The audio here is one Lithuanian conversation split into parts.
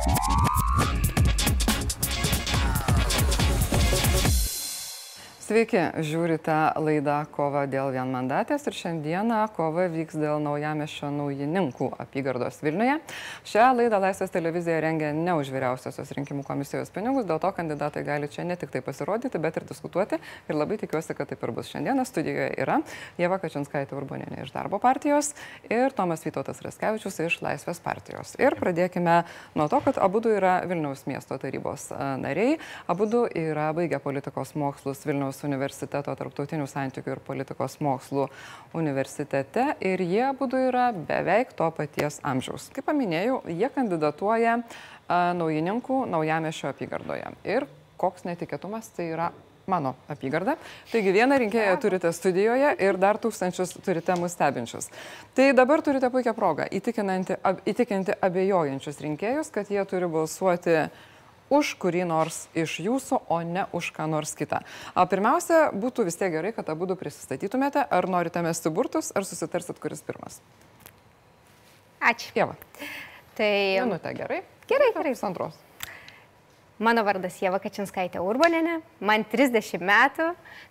Thank you. Sveiki, žiūrite laidą Kova dėl vienmandatės ir šiandieną kova vyks dėl naujamešio naujininkų apygardos Vilniuje. Šią laidą Laisvės televizija rengia ne už vyriausiosios rinkimų komisijos pinigus, dėl to kandidatai gali čia ne tik tai pasirodyti, bet ir diskutuoti ir labai tikiuosi, kad taip ir bus. Šiandieną studijoje yra Jeva Kačinskaitė Urbonėnė iš darbo partijos ir Tomas Vytautas Raskevičius iš Laisvės partijos. Ir pradėkime nuo to, kad abu yra Vilniaus miesto tarybos nariai, abu yra baigę politikos mokslus Vilniaus Vilniaus universiteto tarptautinių santykių ir politikos mokslų universitete ir jie būdu yra beveik to paties amžiaus. Kaip paminėjau, jie kandidatuoja naujininkų naujamešio apygardoje. Ir koks netikėtumas tai yra mano apygarda. Taigi vieną rinkėją turite studijoje ir dar tūkstančius turite mus stebinčius. Tai dabar turite puikią progą įtikinti abejojančius rinkėjus, kad jie turi balsuoti už kurį nors iš jūsų, o ne už ką nors kitą. O pirmiausia, būtų vis tiek gerai, kad abu prisistatytumėte, ar norite mesti burtus, ar susitarsit, kuris pirmas. Ačiū. Jeva. Tai... Minutė gerai? Gerai, gerai. Pusantros. Mano vardas Jeva Kačinskaitė Urbonenė, man 30 metų,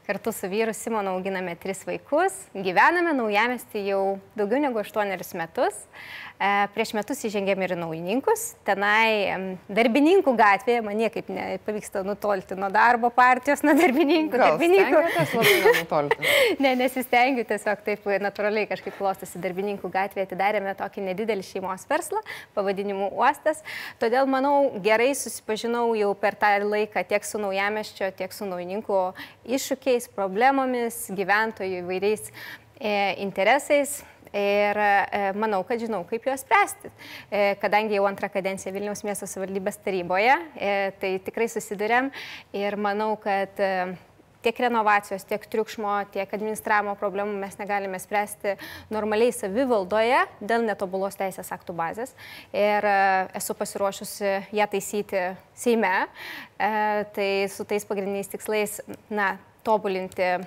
kartu su vyru Simonu auginame tris vaikus, gyvename naujamestį jau daugiau negu 8 metus. E, prieš metus įžengėme ir naujininkus. Tenai darbininkų gatvėje, man niekaip nepavyksta nutolti nuo darbo partijos, nuo darbininkų. Gal, darbininkų. ne, nesistengiu, tiesiog taip natūraliai kažkaip klostosi darbininkų gatvėje. Atidarėme tokį nedidelį šeimos verslą, pavadinimu Uostas. Todėl, manau, gerai susipažinau jau per tą laiką tiek su naujameščio, tiek su naujininkų iššūkiais, problemomis, gyventojų įvairiais e, interesais. Ir e, manau, kad žinau, kaip juos spręsti. E, kadangi jau antrą kadenciją Vilniaus miesto savivaldybės taryboje, e, tai tikrai susidurėm ir manau, kad tiek renovacijos, tiek triukšmo, tiek administravimo problemų mes negalime spręsti normaliai savivaldoje dėl netobulos teisės aktų bazės. Ir esu pasiruošusi ją taisyti Seime. Tai su tais pagrindiniais tikslais, na, tobulinti e,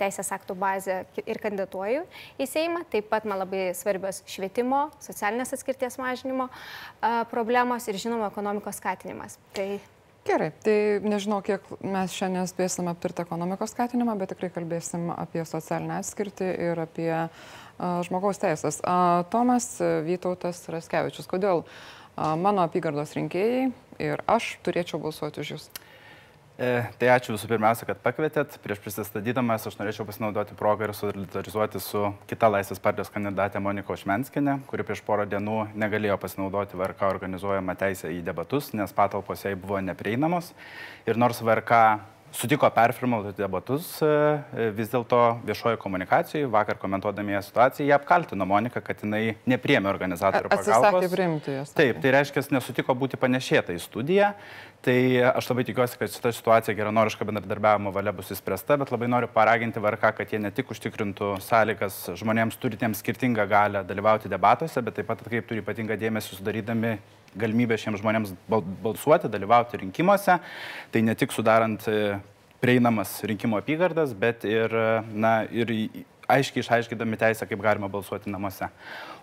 teisės aktų bazę ir kandidatuoju į Seimą. Taip pat man labai svarbios švietimo, socialinės atskirties mažinimo problemos ir žinoma ekonomikos skatinimas. Tai Gerai, tai nežinau, kiek mes šiandien spėsim aptarti ekonomikos skatinimą, bet tikrai kalbėsim apie socialinę atskirtį ir apie uh, žmogaus teisės. Uh, Tomas Vytautas Raskevičius, kodėl uh, mano apygardos rinkėjai ir aš turėčiau balsuoti už jūs? E, tai ačiū visų pirmiausia, kad pakvietėt. Prieš prisistatydamas aš norėčiau pasinaudoti progą ir solidarizuoti su kita Laisvės partijos kandidatė Monika Ošmenskinė, kuri prieš porą dienų negalėjo pasinaudoti VRK organizuojamą teisę į debatus, nes patalpos jai buvo neprieinamos. Ir nors VRK sutiko perfilmuoti debatus, e, vis dėlto viešojo komunikacijoje, vakar komentuodami ją situaciją, jie apkaltino Moniką, kad jinai nepriemė organizatorių pagalbos. Priimti. Taip, tai reiškia, nesutiko būti panešėta į studiją Tai aš labai tikiuosi, kad šita situacija geranoriška bendradarbiavimo valia bus įspręsta, bet labai noriu paraginti VRK, kad jie ne tik užtikrintų sąlygas žmonėms turintiems skirtingą galę dalyvauti debatuose, bet taip pat atkreiptų ypatingą dėmesį sudarydami galimybę šiems žmonėms balsuoti, dalyvauti rinkimuose. Tai ne tik sudarant e, prieinamas rinkimo apygardas, bet ir, na, ir aiškiai išaiškydami teisę, kaip galima balsuoti namuose.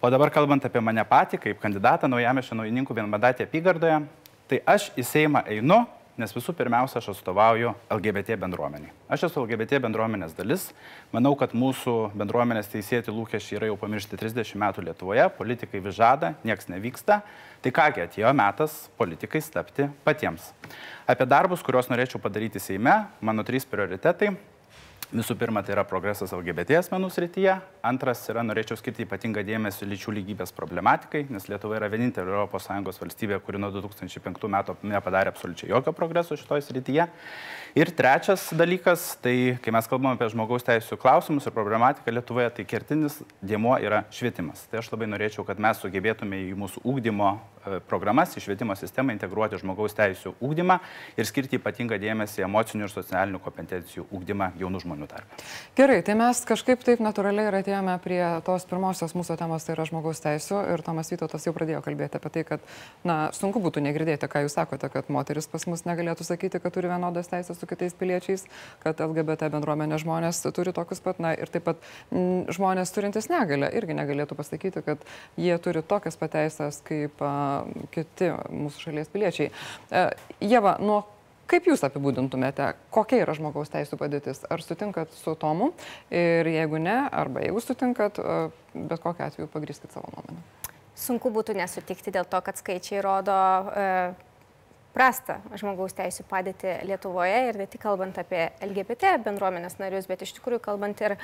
O dabar kalbant apie mane patį, kaip kandidatą naujame šio naujininkų vienmandatė apygardoje, Tai aš į Seimą einu, nes visų pirmiausia, aš atstovauju LGBT bendruomeniai. Aš esu LGBT bendruomenės dalis. Manau, kad mūsų bendruomenės teisėti lūkesčiai yra jau pamiršti 30 metų Lietuvoje, politikai vis žada, nieks nevyksta. Tai kągi atėjo metas politikais tapti patiems. Apie darbus, kuriuos norėčiau padaryti Seime, mano trys prioritetai Visų pirma, tai yra progresas LGBT asmenų srityje. Antras yra, norėčiau skirti ypatingą dėmesį lyčių lygybės problematikai, nes Lietuva yra vienintelė ES valstybė, kuri nuo 2005 metų nepadarė absoliučiai jokio progreso šitoje srityje. Ir trečias dalykas, tai kai mes kalbame apie žmogaus teisų klausimus ir problematiką Lietuvoje, tai kertinis dėmuo yra švietimas. Tai aš labai norėčiau, kad mes sugebėtume į mūsų ūkdymo programas, į švietimo sistemą integruoti žmogaus teisų ūkdymą ir skirti ypatingą dėmesį emocinių ir socialinių kompetencijų ūkdymą jaunų žmonių tarpe. Gerai, tai mes kažkaip taip natūraliai ir atėjome prie tos pirmosios mūsų temos, tai yra žmogaus teisų ir Tomas Vytautas jau pradėjo kalbėti apie tai, kad, na, sunku būtų negirdėti, ką jūs sakote, kad moteris pas mus negalėtų sakyti, kad turi vienodas teisės su kitais piliečiais, kad LGBT bendruomenė žmonės turi tokius pat, na ir taip pat m, žmonės turintys negalę irgi negalėtų pasakyti, kad jie turi tokias pateisės kaip a, kiti mūsų šalies piliečiai. Jeva, nuo Kaip Jūs apibūdintumėte, kokia yra žmogaus teisų padėtis? Ar sutinkat su Tomu? Ir jeigu ne, arba jeigu sutinkat, bet kokiu atveju pagryskit savo nuomonę. Sunku būtų nesutikti dėl to, kad skaičiai rodo e, prastą žmogaus teisų padėtį Lietuvoje ir ne tik kalbant apie LGBT bendruomenės narius, bet iš tikrųjų kalbant ir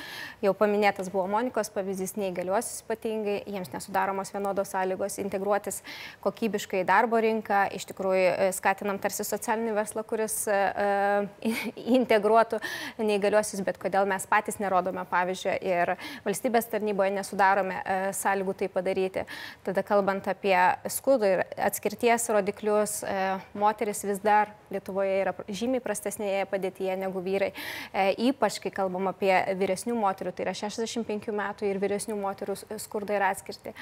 jau paminėtas buvo Monikos pavyzdys neįgaliuosius ypatingai, jiems nesudaromos vienodos sąlygos integruotis kokybiškai į darbo rinką, iš tikrųjų e, skatinam tarsi socialinį verslą, kuris uh, integruotų neįgaliuosius, bet kodėl mes patys nerodome pavyzdžio ir valstybės tarnyboje nesudarome uh, sąlygų tai padaryti. Tada kalbant apie skudų ir atskirties rodiklius, uh, moteris vis dar Lietuvoje yra žymiai prastesnėje padėtyje negu vyrai. E, ypač, kai kalbam apie vyresnių moterų, tai yra 65 metų ir vyresnių moterų skurdą ir atskirti.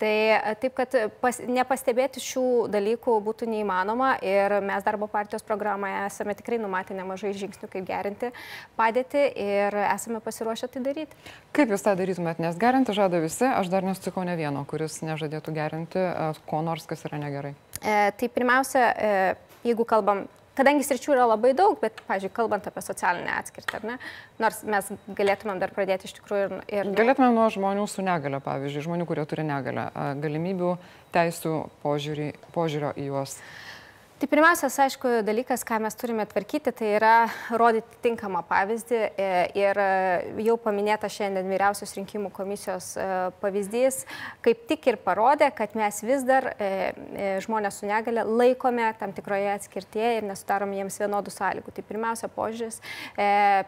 Tai e, taip, kad pas, nepastebėti šių dalykų būtų neįmanoma ir mes darbo partijos programoje esame tikrai numatę nemažai žingsnių, kaip gerinti padėtį ir esame pasiruošę tai daryti. Kaip jūs tą darytumėt, nes gerinti žada visi, aš dar nesutikau ne vieno, kuris nežadėtų gerinti e, ko nors, kas yra negerai. E, tai pirmiausia, e, jeigu kalbam, kadangi sričių yra labai daug, bet, pažiūrėjau, kalbant apie socialinę atskirtį, ar ne, nors mes galėtumėm dar pradėti iš tikrųjų ir... ir... Galėtumėm nuo žmonių su negale, pavyzdžiui, žmonių, kurie turi negalę, galimybių, teisų, požiūrį, požiūrio į juos. Tai pirmiausias, aišku, dalykas, ką mes turime tvarkyti, tai yra rodyti tinkamą pavyzdį e, ir e, jau paminėta šiandien vyriausios rinkimų komisijos e, pavyzdys, kaip tik ir parodė, kad mes vis dar žmonės su negale laikome tam tikroje atskirtėje ir nesudarom jiems vienodų sąlygų. Tai pirmiausia, požiūris,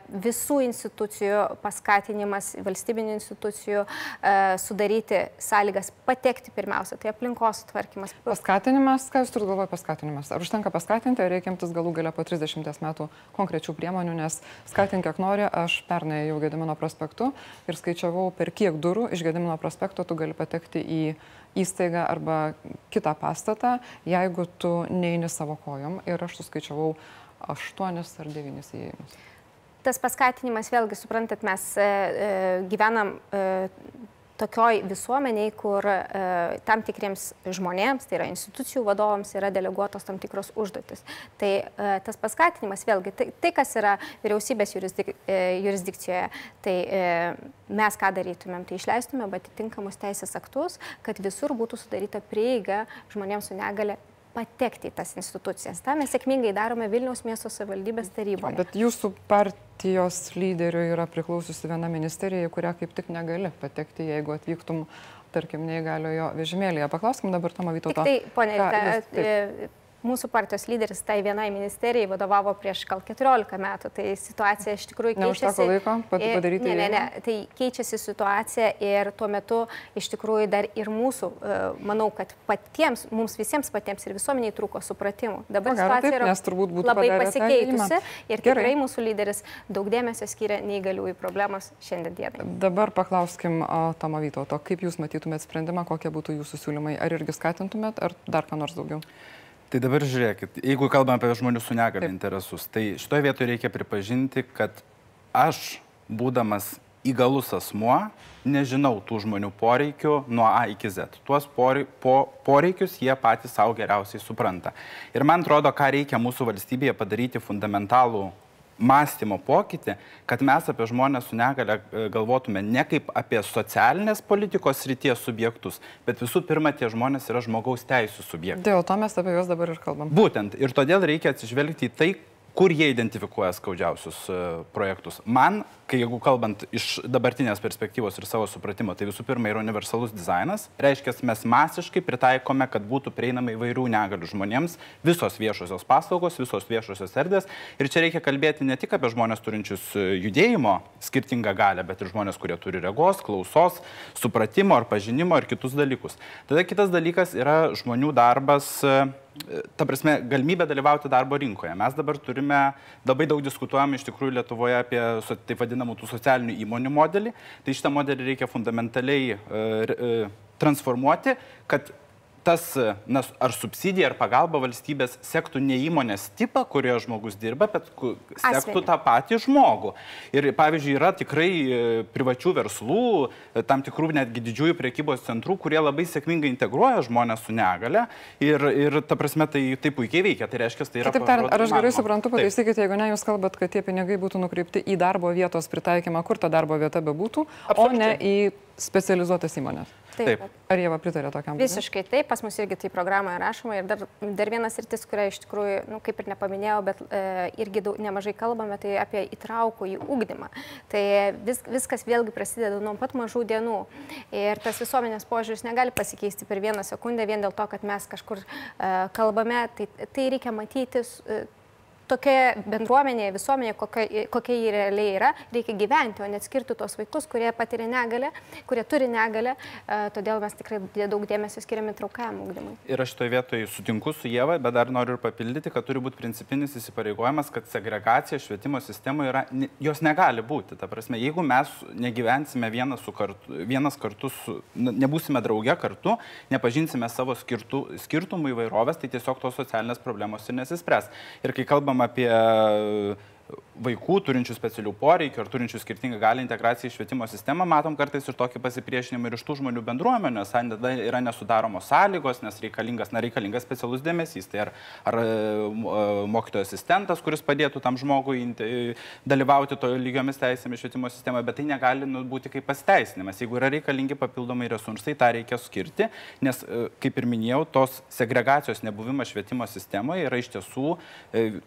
visų institucijų paskatinimas, valstybinių institucijų sudaryti sąlygas patekti pirmiausia, tai aplinkos tvarkymas. Paskatinimas, ką jūs turite galvoje paskatinimas? Ar užtenka paskatinti, ar reikia imtis galų galia po 30 metų konkrečių priemonių, nes skatink kiek nori, aš pernai jau Gedimino prospektu ir skaičiavau, per kiek durų iš Gedimino prospekto tu gali patekti į įstaigą arba kitą pastatą, jeigu tu neini savo kojom. Ir aš suskaičiavau 8 ar 9 įėjimus. Tas paskatinimas, vėlgi, suprantat, mes e, e, gyvenam e, tokioj visuomeniai, kur e, tam tikriems žmonėms, tai yra institucijų vadovams, yra deleguotos tam tikros užduotis. Tai e, tas paskatinimas, vėlgi, tai, tai kas yra vyriausybės jurisdik, e, jurisdikcijoje, tai e, mes ką darytumėm, tai išleistumėm atitinkamus teisės aktus, kad visur būtų sudaryta prieiga žmonėms su negale patekti į tas institucijas. Ta mes sėkmingai darome Vilniaus miesto savivaldybės taryboje. Bet jūsų partijos lyderiui yra priklausiusi viena ministerija, į kurią kaip tik negali patekti, jeigu atvyktum, tarkim, neįgaliojo vežimėlėje. Paklauskim dabar Tomo Vytauto. Tai, ponė, mūsų partijos lyderis tai vienai ministerijai vadovavo prieš gal 14 metų, tai situacija iš tikrųjų keičiasi. Neužteko laiko padaryti. Ne, ne, ne, tai keičiasi situacija ir tuo metu iš tikrųjų dar ir mūsų, e, manau, kad patiems, mums visiems patiems ir visuomeniai trūko supratimų. Dabar Pagara, situacija taip, yra labai pasikeitusi ir tikrai Gerai. mūsų lyderis daug dėmesio skiria neįgaliųjų problemos šiandien dienai. Dabar paklauskim Tomo Vytauto, kaip jūs matytumėt sprendimą, kokie būtų jūsų siūlymai, ar irgi skatintumėt, ar dar ką nors daugiau? Tai dabar žiūrėkit, jeigu kalbame apie žmonių su negaliu interesus, tai šitoje vietoje reikia pripažinti, kad aš, būdamas įgalus asmuo, nežinau tų žmonių poreikių nuo A iki Z. Tuos porei, po, poreikius jie patys savo geriausiai supranta. Ir man atrodo, ką reikia mūsų valstybėje padaryti fundamentalų mąstymo pokytį, kad mes apie žmonės su negale e, galvotume ne kaip apie socialinės politikos ryties subjektus, bet visų pirma, tie žmonės yra žmogaus teisų subjektai. Dėl to mes apie juos dabar ir kalbam. Būtent. Ir todėl reikia atsižvelgti į tai, kur jie identifikuoja skaudžiausius e, projektus. Man, kai jeigu kalbant iš dabartinės perspektyvos ir savo supratimo, tai visų pirma yra universalus dizainas. Reiškia, mes masiškai pritaikome, kad būtų prieinama įvairių negalių žmonėms visos viešosios paslaugos, visos viešosios erdvės. Ir čia reikia kalbėti ne tik apie žmonės turinčius e, judėjimo skirtingą galę, bet ir žmonės, kurie turi regos, klausos, supratimo ar pažinimo ir kitus dalykus. Tada kitas dalykas yra žmonių darbas e, ta prasme, galimybę dalyvauti darbo rinkoje. Mes dabar turime, labai daug diskutuojam iš tikrųjų Lietuvoje apie taip vadinamų tų socialinių įmonių modelį. Tai šitą modelį reikia fundamentaliai uh, uh, transformuoti, kad tas, na, ar subsidija, ar pagalba valstybės sektų ne įmonės tipą, kurioje žmogus dirba, bet sektų Asmenį. tą patį žmogų. Ir pavyzdžiui, yra tikrai e, privačių verslų, e, tam tikrų netgi didžiųjų priekybos centrų, kurie labai sėkmingai integruoja žmonės su negale ir, ir ta prasme tai, tai puikiai veikia. Tai reiškia, tai yra... Taip, tar, ar aš gerai suprantu, pataisykite, jeigu ne, jūs kalbat, kad tie pinigai būtų nukreipti į darbo vietos pritaikymą, kur ta darbo vieta bebūtų, Absoliučiai. o ne į specializuotas įmonės. Taip. taip. Ar jie pritarė tokiam? Visiškai taip, pas mus irgi tai programoje rašoma ir dar, dar vienas rytis, kurią iš tikrųjų, nu, kaip ir nepaminėjau, bet e, irgi daug, nemažai kalbame, tai apie įtraukų į ūkdymą. Tai vis, viskas vėlgi prasideda nuo pat mažų dienų ir tas visuomenės požiūris negali pasikeisti per vieną sekundę vien dėl to, kad mes kažkur e, kalbame, tai, tai reikia matyti. E, tokia bendruomenė, visuomenė, kokia, kokia jį realiai yra, reikia gyventi, o net skirti tos vaikus, kurie patiria negalę, kurie turi negalę. E, todėl mes tikrai daug dėmesio skiriame traukiam ugdymui. Ir aš toje vietoje sutinku su Jėva, bet dar noriu ir papildyti, kad turi būti principinis įsipareigojimas, kad segregacija švietimo sistemoje yra, jos negali būti. Ta prasme, jeigu mes negyvensime vienas, kartu, vienas kartu, su, nebūsime drauge kartu, nepažinsime savo skirtų, skirtumų įvairovės, tai tiesiog tos socialinės problemos ir nesispręs. Ir kai kalbam kalbam apie vaikų turinčių specialių poreikių ar turinčių skirtingą gali integraciją į švietimo sistemą, matom kartais ir tokį pasipriešinimą ir iš tų žmonių bendruomenės, tada yra nesudaromos sąlygos, nes reikalingas, na, reikalingas specialus dėmesys. Tai ar, ar e, e, mokytojo asistentas, kuris padėtų tam žmogui dalyvauti to lygiomis teisėmis švietimo sistemoje, bet tai negali nu, būti kaip pasiteisinimas. Jeigu yra reikalingi papildomai resursai, tą reikia skirti, nes, e, kaip ir minėjau, tos segregacijos nebuvimas švietimo sistemoje yra iš tiesų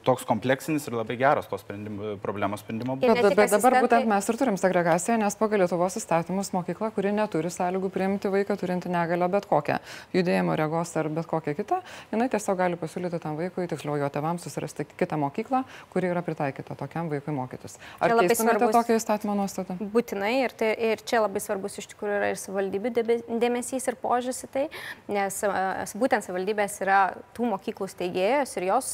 toks kompleksinis ir labai geras tos sprendimo, problemos sprendimo būdas. Bet, bet dabar būtent mes ir turim segregaciją, nes pagal Lietuvos įstatymus mokykla, kuri neturi sąlygų priimti vaiką turinti negalę bet kokią judėjimo regos ar bet kokią kitą, jinai tiesiog gali pasiūlyti tam vaikui, tiksliau jo tėvams susirasti kitą mokyklą, kuri yra pritaikyta tokiam vaikui mokytis. Ar keistumėte tokią įstatymo nuostatą? Būtinai ir, tai, ir čia labai svarbus iš tikrųjų yra ir savivaldybių dėmesys ir požiūris į tai, nes būtent savivaldybės yra tų mokyklų steigėjos ir jos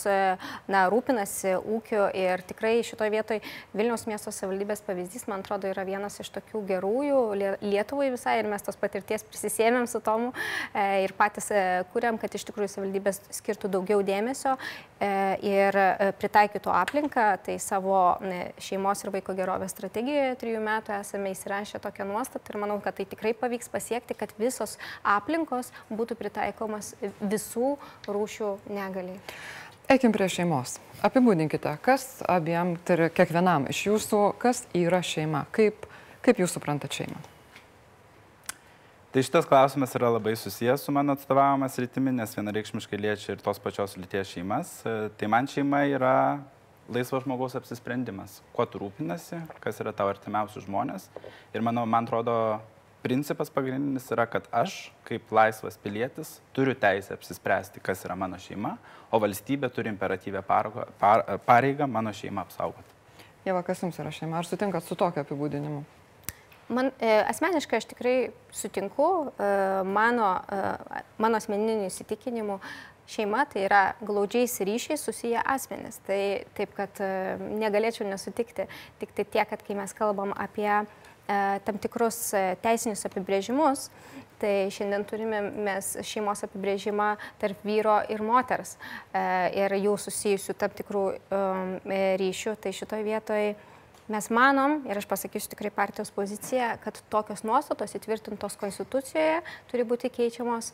na, rūpinasi ūkiu ir tikrai tikrai šitoje vietoje Vilniaus miesto savivaldybės pavyzdys, man atrodo, yra vienas iš tokių gerųjų Lietuvai visai ir mes tos patirties prisisėmėm su tomu e, ir patys e, kuriam, kad iš tikrųjų savivaldybės skirtų daugiau dėmesio e, ir pritaikytų aplinką. Tai savo šeimos ir vaiko gerovės strategijoje trijų metų esame įsirašę tokią nuostatą ir manau, kad tai tikrai pavyks pasiekti, kad visos aplinkos būtų pritaikomas visų rūšių negaliai. Eikim prie šeimos. Apibūdinkite, kas abiem, tai yra kiekvienam iš jūsų, kas yra šeima, kaip, kaip jūs suprantate šeimą. Tai šitas klausimas yra labai susijęs su mano atstovavimas rytimi, nes vienareikšmiškai liečia ir tos pačios lyties šeimas. Tai man šeima yra laisvo žmogaus apsisprendimas, kuo tu rūpinasi, kas yra tavo artimiausi žmonės. Ir manau, man atrodo, principas pagrindinis yra, kad aš, kaip laisvas pilietis, turiu teisę apsispręsti, kas yra mano šeima, o valstybė turi imperatyvę pareigą mano šeimą apsaugoti. Jeva, kas jums yra šeima? Ar sutinkat su tokiu apibūdinimu? Man e, asmeniškai aš tikrai sutinku, e, mano, e, mano asmeniniu įsitikinimu, šeima tai yra glaudžiais ryšiais susiję asmenys. Tai taip, kad e, negalėčiau nesutikti, tik tai tiek, kad kai mes kalbam apie E, tam tikrus e, teisinius apibrėžimus, tai šiandien turime mes šeimos apibrėžimą tarp vyro ir moters e, ir jų susijusių tam tikrų ryšių. Tai šitoje vietoje mes manom, ir aš pasakysiu tikrai partijos poziciją, kad tokios nuostatos įtvirtintos konstitucijoje turi būti keičiamos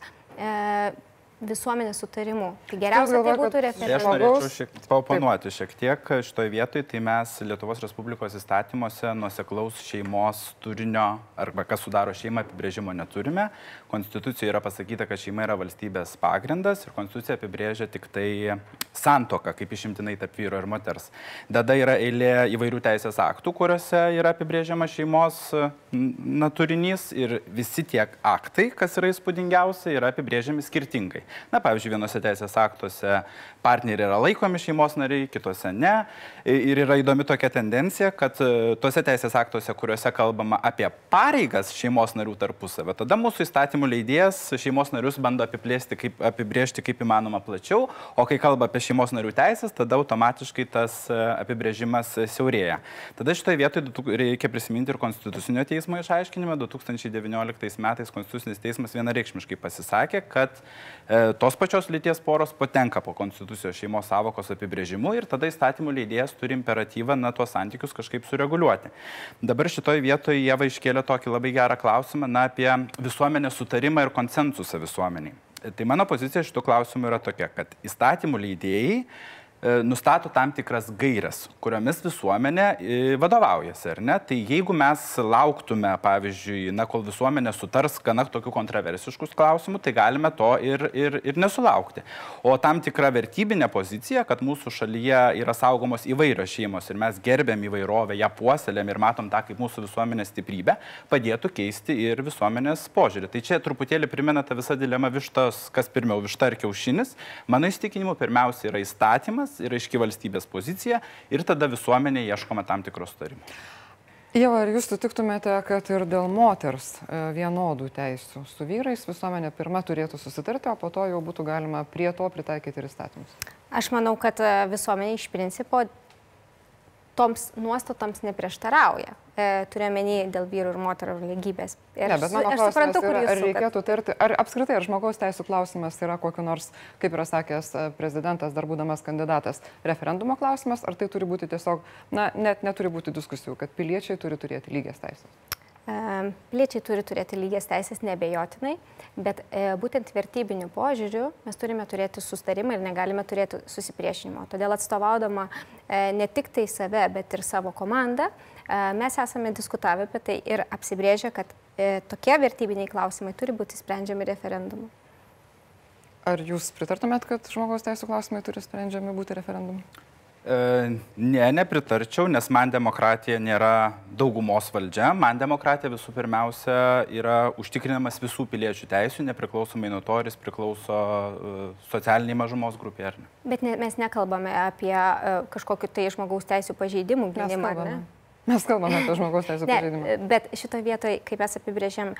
visuomenės sutarimų. Tai geriausia tai būtų referendumas. Aš norėčiau šiek, paoponuoti šiek tiek šitoje vietoje, tai mes Lietuvos Respublikos įstatymuose nuoseklaus šeimos turinio arba kas sudaro šeimą apibrėžimo neturime. Konstitucijoje yra pasakyta, kad šeima yra valstybės pagrindas ir Konstitucija apibrėžia tik tai santoką kaip išimtinai tarp vyro ir moters. Tada yra eilė įvairių teisės aktų, kuriuose yra apibrėžiama šeimos na, turinys ir visi tie aktai, kas yra įspūdingiausia, yra apibrėžiami skirtingai. Na, pavyzdžiui, vienose teisės aktuose partneriai yra laikomi šeimos nariai, kitose ne. Ir yra įdomi tokia tendencija, kad e, tuose teisės aktuose, kuriuose kalbama apie pareigas šeimos narių tarpusavę, tada mūsų įstatymų leidėjas šeimos narius bando apiplėsti, kaip, apibriežti kaip įmanoma plačiau, o kai kalba apie šeimos narių teisės, tada automatiškai tas e, apibrėžimas siaurėja. Tada šitoje vietoje reikia prisiminti ir Konstitucinio teismo išaiškinimą. 2019 metais Konstitucinis teismas vienareikšmiškai pasisakė, kad e, tos pačios lyties poros patenka po Konstitucijos šeimos savokos apibrėžimu ir tada įstatymų leidėjas turi imperatyvą na tuos santykius kažkaip sureguliuoti. Dabar šitoje vietoje Jėva iškėlė tokį labai gerą klausimą na, apie visuomenės sutarimą ir konsensusą visuomeniai. Tai mano pozicija šitų klausimų yra tokia, kad įstatymų leidėjai nustato tam tikras gairias, kuriomis visuomenė e, vadovaujasi, ar ne? Tai jeigu mes lauktume, pavyzdžiui, na, kol visuomenė sutars gana tokių kontroversiškus klausimų, tai galime to ir, ir, ir nesulaukti. O tam tikra vertybinė pozicija, kad mūsų šalyje yra saugomos įvairios šeimos ir mes gerbėm įvairovę, ją puoselėm ir matom tą kaip mūsų visuomenės stiprybę, padėtų keisti ir visuomenės požiūrį. Tai čia truputėlį primena tą visą dilemą vištos, kas pirmiau višta ar kiaušinis. Mano įstikinimu, pirmiausia yra įstatymas, tikslas ir aiški valstybės pozicija ir tada visuomenė ieškoma tam tikros sutarimų. Jau ar jūs sutiktumėte, kad ir dėl moters e, vienodų teisų su vyrais visuomenė pirmą turėtų susitarti, o po to jau būtų galima prie to pritaikyti ir įstatymus? Aš manau, kad e, visuomenė iš principo toms nuostatoms neprieštarauja. E, Turiuomenį dėl vyrų ir moterų lygybės. Ir ne, bet mano aš suprantu, kur yra, ar reikėtų tarti, ar apskritai, ar žmogaus teisų klausimas yra kokiu nors, kaip yra sakęs e, prezidentas, dar būdamas kandidatas, referendumo klausimas, ar tai turi būti tiesiog, na, net neturi būti diskusijų, kad piliečiai turi turėti lygias teisės. Piliečiai turi turėti lygias teisės nebejotinai, bet e, būtent vertybiniu požiūriu mes turime turėti sustarimą ir negalime turėti susipriešinimo. Todėl atstovaudama e, ne tik tai save, bet ir savo komandą, e, mes esame diskutavę apie tai ir apsibrėžę, kad tokie vertybiniai klausimai turi būti sprendžiami referendumu. Ar jūs pritartumėt, kad žmogaus teisų klausimai turi sprendžiami būti referendumu? E, ne, nepritarčiau, nes man demokratija nėra daugumos valdžia. Man demokratija visų pirmiausia yra užtikrinamas visų piliečių teisų, nepriklausomai nuo to, ar jis priklauso e, socialiniai mažumos grupė ar ne. Bet ne, mes nekalbame apie uh, kažkokiu tai žmogaus teisų pažeidimų gynimą, ar ne? Mes kalbame apie žmogaus teisų pažeidimą. Bet šitoje vietoje, kaip mes apibrėžėm,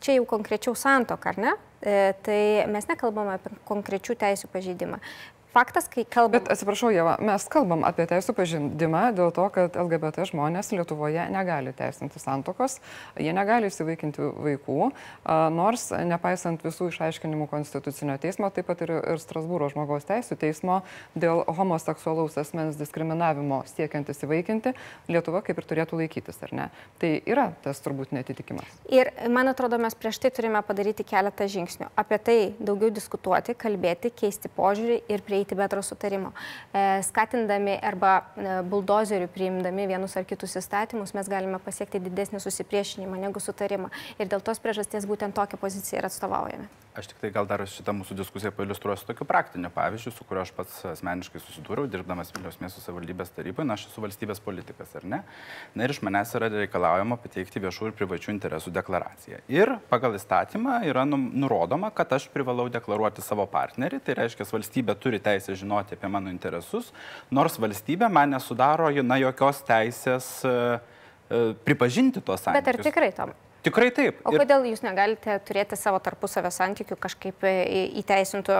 čia jau konkrečiau santoka, ar ne? Tai mes nekalbame apie konkrečių teisų pažeidimą faktas, kai kalbame. Bet atsiprašau, Jeva, mes kalbam apie teisų pažindimą dėl to, kad LGBT žmonės Lietuvoje negali teisinti santokos, jie negali įsivaikinti vaikų, nors nepaisant visų išaiškinimų Konstitucinio teismo, taip pat ir, ir Strasbūro žmogaus teisų teismo dėl homoseksualaus asmens diskriminavimo siekiant įsivaikinti, Lietuva kaip ir turėtų laikytis, ar ne? Tai yra tas turbūt netitikimas. Ir man atrodo, mes prieš tai turime padaryti keletą žingsnių. Apie tai daugiau diskutuoti, kalbėti, keisti požiūrį ir prieiti prieiti bendro sutarimo. E, skatindami arba e, buldozerių priimdami vienus ar kitus įstatymus, mes galime pasiekti didesnį susipriešinimą negu sutarimą. Ir dėl tos priežasties būtent tokią poziciją ir atstovaujame. Aš tik tai gal dar šitą mūsų diskusiją pailustruosiu tokiu praktiniu pavyzdžiu, su kuriuo aš pats asmeniškai susidūriau, dirbdamas Vilniaus miesto savivaldybės taryboje, na aš esu valstybės politikas, ar ne? Na ir iš manęs yra reikalaujama pateikti viešų ir privačių interesų deklaraciją. Ir pagal įstatymą yra nurodoma, kad aš privalau deklaruoti savo partnerį, tai reiškia, valstybė turi teisę teisę žinoti apie mano interesus, nors valstybė man nesudaro na, jokios teisės e, e, pripažinti tos santykius. Bet ar tikrai tam? Tikrai taip. O ir... kodėl jūs negalite turėti savo tarpusavio santykių kažkaip e, įteisintų,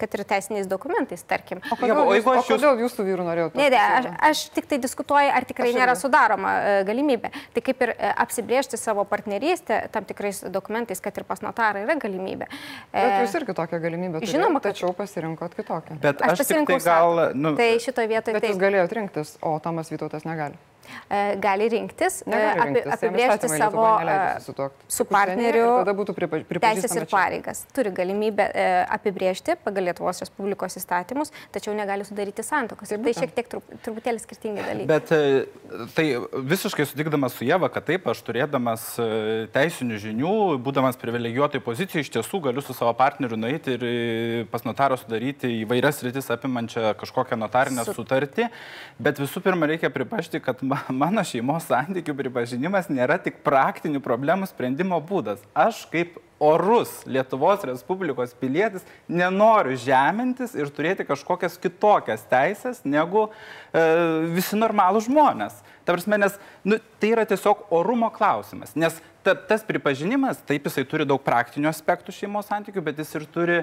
kad ir teisiniais dokumentais, tarkim? O kodėl, jo, o jūs, o kodėl jūs su vyru norėjote? Ne, ne, aš, aš tik tai diskutuoju, ar tikrai aš nėra irgi. sudaroma uh, galimybė. Tai kaip ir uh, apsibriežti savo partnerystę tam tikrais dokumentais, kad ir pas notarą yra galimybė. Bet jūs irgi tokią galimybę turėjote, žinoma, kad... tačiau pasirinkot kitokią. Bet aš, aš pasirinkau tai gal... Nu... Tai šitoje vietoje... Bet taip. jūs galėjote rinktis, o Tomas Vytautas negali. E, gali rinktis, e, rinktis apibriežti savo e, su partneriu teisės ir pareigas. Turi galimybę apibriežti pagal Lietuvos Respublikos įstatymus, tačiau negali sudaryti santokos. Ir tai šiek tiek truputėlį skirtingi dalykai. Bet tai visiškai sutikdamas su Jėva, kad taip, aš turėdamas teisinių žinių, būdamas privilegijuotai pozicijai, iš tiesų galiu su savo partneriu nueiti ir pas notarą sudaryti įvairias rytis apimančią kažkokią notarinę su... sutartį. Bet visų pirma, reikia pripažinti, kad man mano šeimos santykių pripažinimas nėra tik praktinių problemų sprendimo būdas. Aš kaip orus Lietuvos Respublikos pilietis nenori žemintis ir turėti kažkokias kitokias teisės negu e, visi normalūs žmonės. Ta prasme, nes nu, tai yra tiesiog orumo klausimas, nes ta, tas pripažinimas, taip jisai turi daug praktinių aspektų šeimos santykių, bet jis ir turi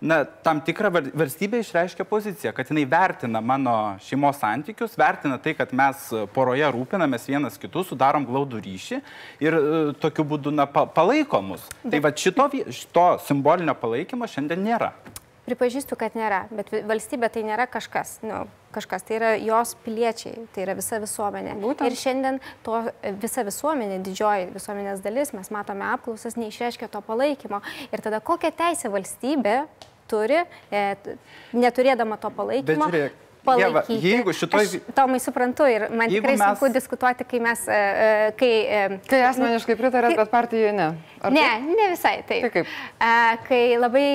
na, tam tikrą valstybė išreiškia poziciją, kad jinai vertina mano šeimos santykius, vertina tai, kad mes poroje rūpinamės vienas kitų, sudarom glaudų ryšį ir uh, tokiu būdu na, pa, palaikomus. Tai va šito, šito simbolinio palaikymo šiandien nėra. Pripažįstu, kad nėra, bet valstybė tai nėra kažkas, nu, kažkas, tai yra jos piliečiai, tai yra visa visuomenė. Būtent. Ir šiandien to visa visuomenė, didžioji visuomenės dalis, mes matome apklausas, neišreiškia to palaikymo. Ir tada kokią teisę valstybė turi, e, neturėdama to palaikymo. Bet žiūrėk, palaikyti. Jeva, jeigu šitoj... Aš, Tomai suprantu ir man jeigu tikrai mes... sunku diskutuoti, kai mes... Uh, kai, uh, tai asmeniškai pritarėt, bet partijai ne. Ar ne, taip? ne visai taip. Tai kaip? Kai labai...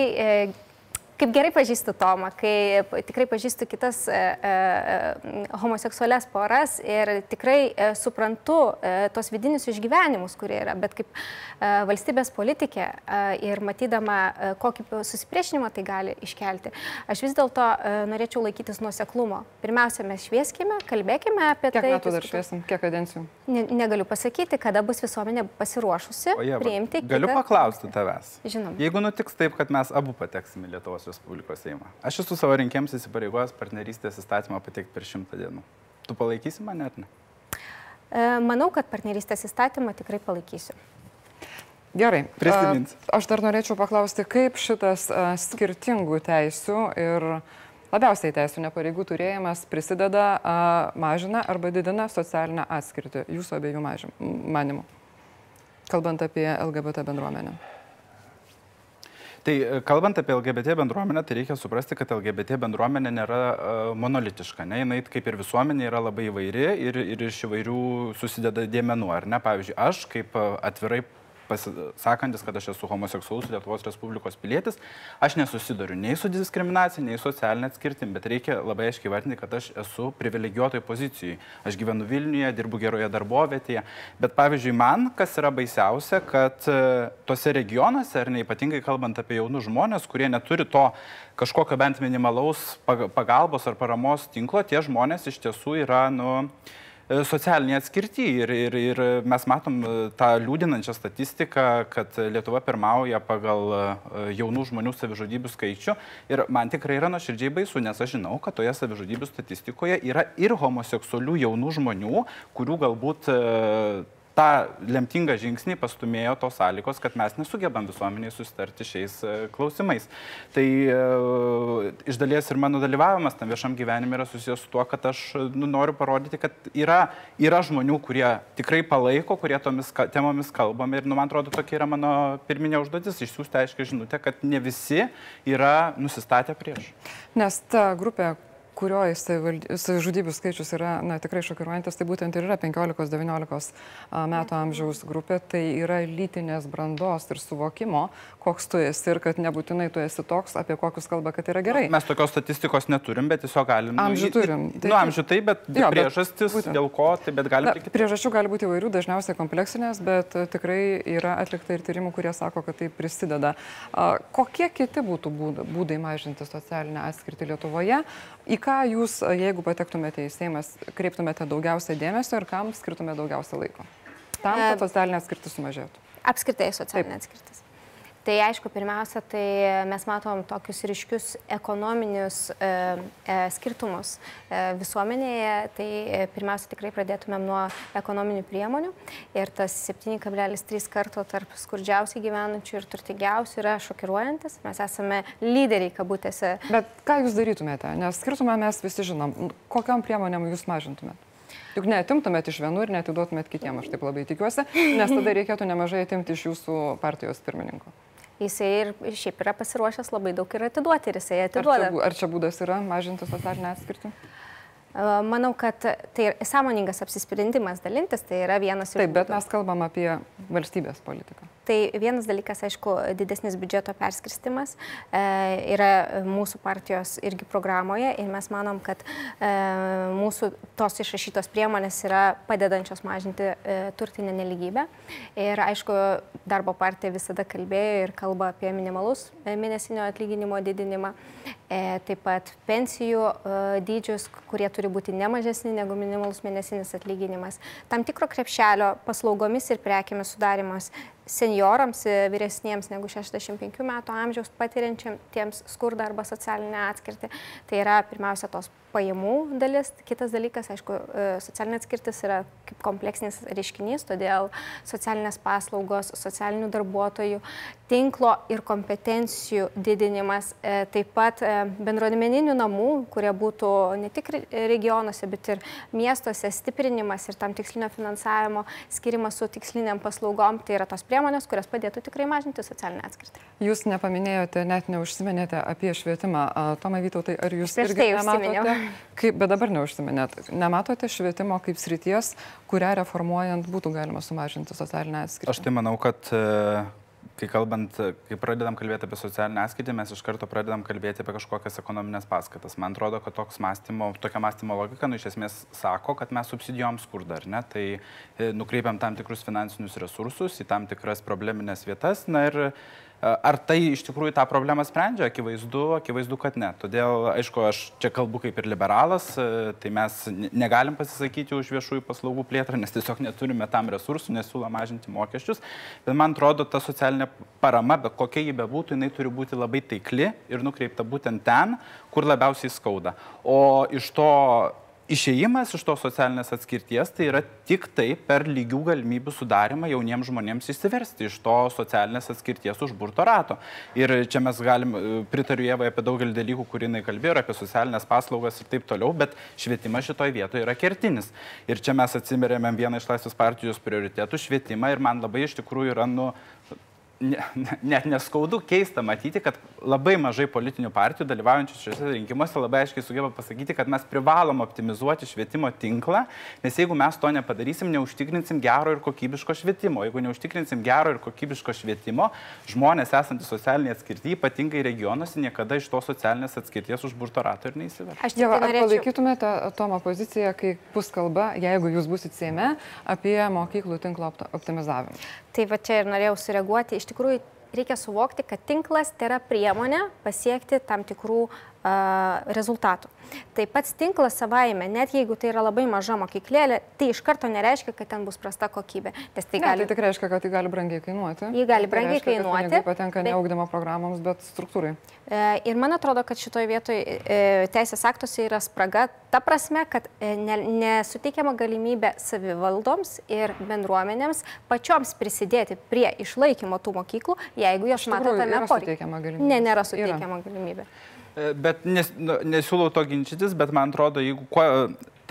Kaip gerai pažįstu Tomą, kai tikrai pažįstu kitas e, e, homoseksualias poras ir tikrai e, suprantu e, tos vidinius išgyvenimus, kurie yra, bet kaip e, valstybės politikė e, ir matydama, e, kokį susipriešinimą tai gali iškelti, aš vis dėlto e, norėčiau laikytis nuoseklumo. Pirmiausia, mes švieskime, kalbėkime apie Kiek tai. Kiek metų dar šviesim, kiek kadencijų? Ne, negaliu pasakyti, kada bus visuomenė pasiruošusi o, jie, priimti. Galiu kitą... paklausti tavęs. Žinoma. Jeigu nutiks taip, kad mes abu pateksime Lietuvos Respublikos Seimą. Aš esu savo rinkėjams įsipareigojęs partnerystės įstatymą pateikti per šimtą dienų. Tu palaikysi mane ar ne? E, manau, kad partnerystės įstatymą tikrai palaikysiu. Gerai. Prisimins. Aš dar norėčiau paklausti, kaip šitas skirtingų teisių ir labiausiai teisų nepareigų turėjimas prisideda, mažina arba didina socialinę atskirtį jūsų abiejų manimų, kalbant apie LGBT bendruomenę. Tai e, kalbant apie LGBT bendruomenę, tai reikia suprasti, kad LGBT bendruomenė nėra uh, monolitiška. Ne? Jis kaip ir visuomenė yra labai įvairi ir, ir iš įvairių susideda dėmenų. Ar ne? Pavyzdžiui, aš kaip e, atvirai sakantis, kad aš esu homoseksualus Lietuvos Respublikos pilietis, aš nesusiduriu nei su diskriminacija, nei socialinė atskirtim, bet reikia labai aiškiai vartinti, kad aš esu privilegijuotoje pozicijoje. Aš gyvenu Vilniuje, dirbu geroje darbovietėje, bet pavyzdžiui, man kas yra baisiausia, kad e, tose regionuose, ar ne ypatingai kalbant apie jaunus žmonės, kurie neturi to kažkokio bent minimalaus pagalbos ar paramos tinklo, tie žmonės iš tiesų yra, nu, socialinė atskirti ir, ir, ir mes matom e, tą liūdinančią statistiką, kad Lietuva pirmauja pagal e, jaunų žmonių savižudybių skaičių. Ir man tikrai yra nuoširdžiai baisu, nes aš žinau, kad toje savižudybių statistikoje yra ir homoseksualių jaunų žmonių, kurių galbūt tą lemtingą žingsnį pastumėjo tos sąlygos, kad mes nesugebam visuomeniai susitarti šiais e, klausimais. Tai e, iš dalies ir mano dalyvavimas tam viešam gyvenime yra susijęs su tuo, kad aš nu, noriu parodyti, kad yra, yra žmonių, kurie tikrai palaiko, kurie tomis temomis kalbam ir, nu, man atrodo, tokia yra mano pirminė užduotis - išsiųsti aiškiai žinutę, kad ne visi yra nusistatę prieš. Nes ta grupė, kurioje savižudybių skaičius yra na, tikrai šokiruojantis, tai būtent ir yra 15-19 metų amžiaus grupė, tai yra lytinės brandos ir suvokimo, koks tu esi ir kad nebūtinai tu esi toks, apie kokius kalba, kad yra gerai. Mes tokios statistikos neturim, bet tiesiog galim. Amžių turim. Tai, nu, amžių tai, bet jo, priežastis, bet, dėl ko, tai bet gali būti. Priežasčių gali būti įvairių, dažniausiai kompleksinės, bet tikrai yra atlikta ir tyrimų, kurie sako, kad tai prisideda. Kokie kiti būtų būdai mažinti socialinę atskirtį Lietuvoje? Į ką jūs, jeigu patektumėte į Seimas, kreiptumėte daugiausia dėmesio ir kam skirtumėte daugiausia laiko? Tam, kad e, socialinė atskirtis sumažėtų. Apskritai socialinė atskirtis. Tai aišku, pirmiausia, tai mes matom tokius ryškius ekonominius e, e, skirtumus e, visuomenėje. Tai e, pirmiausia, tikrai pradėtumėm nuo ekonominių priemonių. Ir tas 7,3 karto tarp skurdžiausiai gyvenančių ir turtingiausių yra šokiruojantis. Mes esame lyderiai kabutėse. Bet ką jūs darytumėte? Nes skirtumą mes visi žinom. Kokiam priemonėm jūs mažintumėte? Juk neatimtumėt iš vienų ir netiduotumėt kitiems, aš taip labai tikiuosi, nes tada reikėtų nemažai atimti iš jūsų partijos pirmininko jisai ir šiaip yra pasiruošęs labai daug ir atiduoti ir jisai atiduoda. Ar čia, ar čia būdas yra mažinti socialinę atskirtį? Manau, kad tai sąmoningas apsisprendimas dalintis, tai yra vienas iš... Taip, bet mes kalbam apie valstybės politiką. Tai vienas dalykas, aišku, didesnis biudžeto perskirstimas e, yra mūsų partijos irgi programoje ir mes manom, kad e, mūsų tos išrašytos priemonės yra padedančios mažinti e, turtinę neligybę. Ir aišku, darbo partija visada kalbėjo ir kalba apie minimalus e, mėnesinio atlyginimo didinimą, taip pat pensijų e, dydžius, kurie turi būti ne mažesni negu minimalus mėnesinis atlyginimas. Tam tikro krepšelio paslaugomis ir prekiamis sudarimas seniorams, vyresniems negu 65 metų amžiaus patiriančiams skurdą arba socialinę atskirtį. Tai yra pirmiausia tos pajamų dalis. Kitas dalykas, aišku, e, socialinė atskirtis yra kaip kompleksinis reiškinys, todėl socialinės paslaugos, socialinių darbuotojų, tinklo ir kompetencijų didinimas, e, taip pat e, bendruomeninių namų, kurie būtų ne tik regionuose, bet ir miestuose stiprinimas ir tam tikslinio finansavimo skirimas su tiksliniam paslaugom, tai yra tos priemonės, kurios padėtų tikrai mažinti socialinę atskirtį. Jūs nepaminėjote, net neužsiminėte apie švietimą. Tomai Vytautai, ar jūs Prieš irgi tai nematote? Kaip, bet dabar neužsiminėt. Nematote švietimo kaip srities, kurią reformuojant būtų galima sumažinti socialinę atskirtį? Aš tai manau, kad e, kai kalbant, kai pradedam kalbėti apie socialinę atskirtį, mes iš karto pradedam kalbėti apie kažkokias ekonominės paskatas. Man atrodo, kad toks mąstymo, tokia mąstymo logika, nu, iš esmės sako, kad mes subsidijuom skurdą, ar ne? Tai e, nukreipiam tam tikrus finansinius resursus į tam tikras probleminės vietas. Na ir Ar tai iš tikrųjų tą problemą sprendžia? Akivaizdu, akivaizdu, kad ne. Todėl, aišku, aš čia kalbu kaip ir liberalas, tai mes negalim pasisakyti už viešųjų paslaugų plėtrą, nes tiesiog neturime tam resursų, nesiūlo mažinti mokesčius. Bet man atrodo, ta socialinė parama, bet kokia ji bebūtų, jinai turi būti labai taikli ir nukreipta būtent ten, kur labiausiai skauda. O iš to išėjimas iš tos socialinės atskirties tai yra tik tai per lygių galimybių sudarimą jauniems žmonėms įsiversti iš to socialinės atskirties užburto rato. Ir čia mes galim, e, pritariu Jėvai apie daugelį dalykų, kurį jinai kalbėjo, apie socialinės paslaugas ir taip toliau, bet švietimas šitoje vietoje yra kertinis. Ir čia mes atsimerėmėm vieną iš Laisvės partijos prioritetų - švietimą ir man labai iš tikrųjų yra nu, net neskaudu keista matyti, kad labai mažai politinių partijų dalyvaujančių šiuose rinkimuose labai aiškiai sugeba pasakyti, kad mes privalom optimizuoti švietimo tinklą, nes jeigu mes to nepadarysim, neužtikrinsim gero ir kokybiško švietimo. Jeigu neužtikrinsim gero ir kokybiško švietimo, žmonės esantys socialinėje atskirtyje, ypatingai regionuose, niekada iš to socialinės atskirties užburto rato ir neįsiver. Aš jau tai norėčiau... palaikytumėte Tomo poziciją, kai bus kalba, jeigu jūs busite Seime, apie mokyklų tinklo optimizavimą. Tai va čia ir norėjau sureaguoti. Iš tikrųjų, reikia suvokti, kad tinklas tai yra priemonė pasiekti tam tikrų rezultatų. Tai pats tinklas savaime, net jeigu tai yra labai maža mokyklėlė, tai iš karto nereiškia, kad ten bus prasta kokybė. Nes tai, ne, gali... tai tik reiškia, kad tai gali brangiai kainuoti. Jį gali tai brangiai tai reiškia, kainuoti. Tai patenka bet... ne augdymo programoms, bet struktūrai. E, ir man atrodo, kad šitoje vietoje teisės aktuose yra spraga ta prasme, kad e, ne, nesuteikiama galimybė savivaldoms ir bendruomenėms pačioms prisidėti prie išlaikymo tų mokyklų, jeigu jos mato tame poreikį. Ne, nėra suteikiama yra. galimybė. Bet nes, nu, nesiūlau to ginčytis, bet man atrodo, jeigu kuo,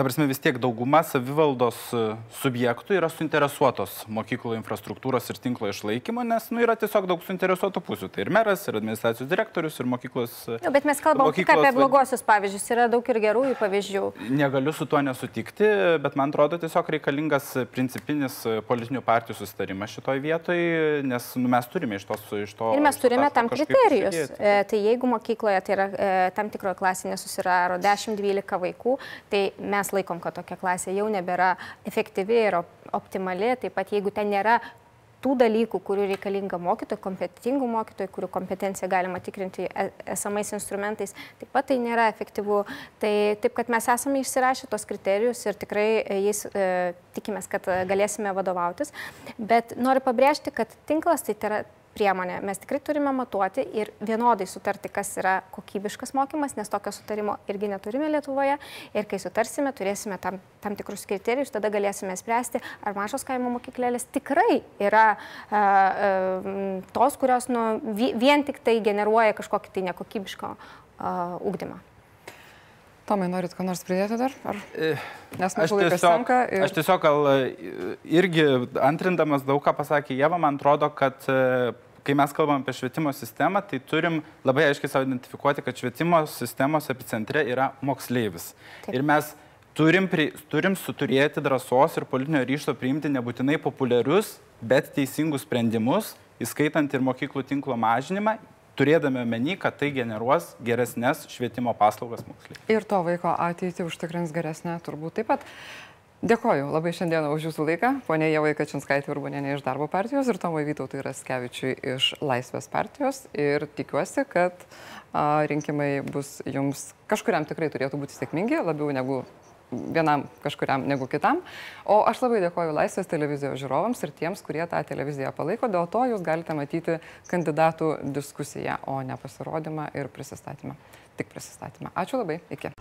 ta prasme vis tiek dauguma savivaldos e, subjektų yra suinteresuotos mokyklų infrastruktūros ir tinklo išlaikymo, nes nu, yra tiesiog daug suinteresuotų pusių. Tai ir meras, ir administracijos direktorius, ir mokyklos. Nu, bet mes kalbame tik apie blogosius pavyzdžius, yra daug ir gerųjų pavyzdžių. Negaliu su tuo nesutikti, bet man atrodo tiesiog reikalingas principinis politinių partijų susitarimas šitoje vietoje, nes nu, mes turime iš, tos, iš to. Ir mes turime tam kriterijus. E, tai jeigu mokykloje tai yra e, tam tikroje klasėje nesusiraro 10-12 vaikų, tai mes mes laikom, kad tokia klasė jau nebėra efektyvi ir optimali, taip pat jeigu ten nėra tų dalykų, kurių reikalinga mokytojų, kompetitingų mokytojų, kurių kompetenciją galima tikrinti e, esamais instrumentais, taip pat tai nėra efektyvu. Tai taip, kad mes esame išsirašę tos kriterijus ir tikrai jais e, tikimės, kad galėsime vadovautis. Bet noriu pabrėžti, kad tinklas tai yra priemonė. Mes tikrai turime matuoti ir vienodai sutarti, kas yra kokybiškas mokymas, nes tokio sutarimo irgi neturime Lietuvoje. Ir kai sutarsime, turėsime tam, tam tikrus kriterijus, tada galėsime spręsti, ar mažos kaimo mokyklėlės tikrai yra uh, uh, tos, kurios nu, vien tik tai generuoja kažkokį tai nekokybišką uh, ugdymą. Tomai, norit ką nors pridėti dar? Ar... Nes mūsų laikas senka. Ir... Aš tiesiog gal irgi antrindamas daug ką pasakė Jėva, man atrodo, kad kai mes kalbam apie švietimo sistemą, tai turim labai aiškiai savo identifikuoti, kad švietimo sistemos epicentre yra moksleivis. Taip. Ir mes turim, pri, turim suturėti drąsos ir politinio ryšto priimti nebūtinai populiarius, bet teisingus sprendimus, įskaitant ir mokyklų tinklo mažinimą, turėdami omeny, kad tai generuos geresnės švietimo paslaugas moksleiviams. Ir to vaiko ateitį užtikrins geresnė turbūt taip pat. Dėkoju labai šiandieną už jūsų laiką, ponė Jevai Kačinskaitė Urbanienė iš darbo partijos ir Tomai Vytautui Raskevičiui iš Laisvės partijos. Ir tikiuosi, kad a, rinkimai bus jums kažkuriam tikrai turėtų būti sėkmingi, labiau negu vienam kažkuriam negu kitam. O aš labai dėkoju Laisvės televizijos žiūrovams ir tiems, kurie tą televiziją palaiko. Dėl to jūs galite matyti kandidatų diskusiją, o ne pasirodymą ir prisistatymą. Tik prisistatymą. Ačiū labai. Iki.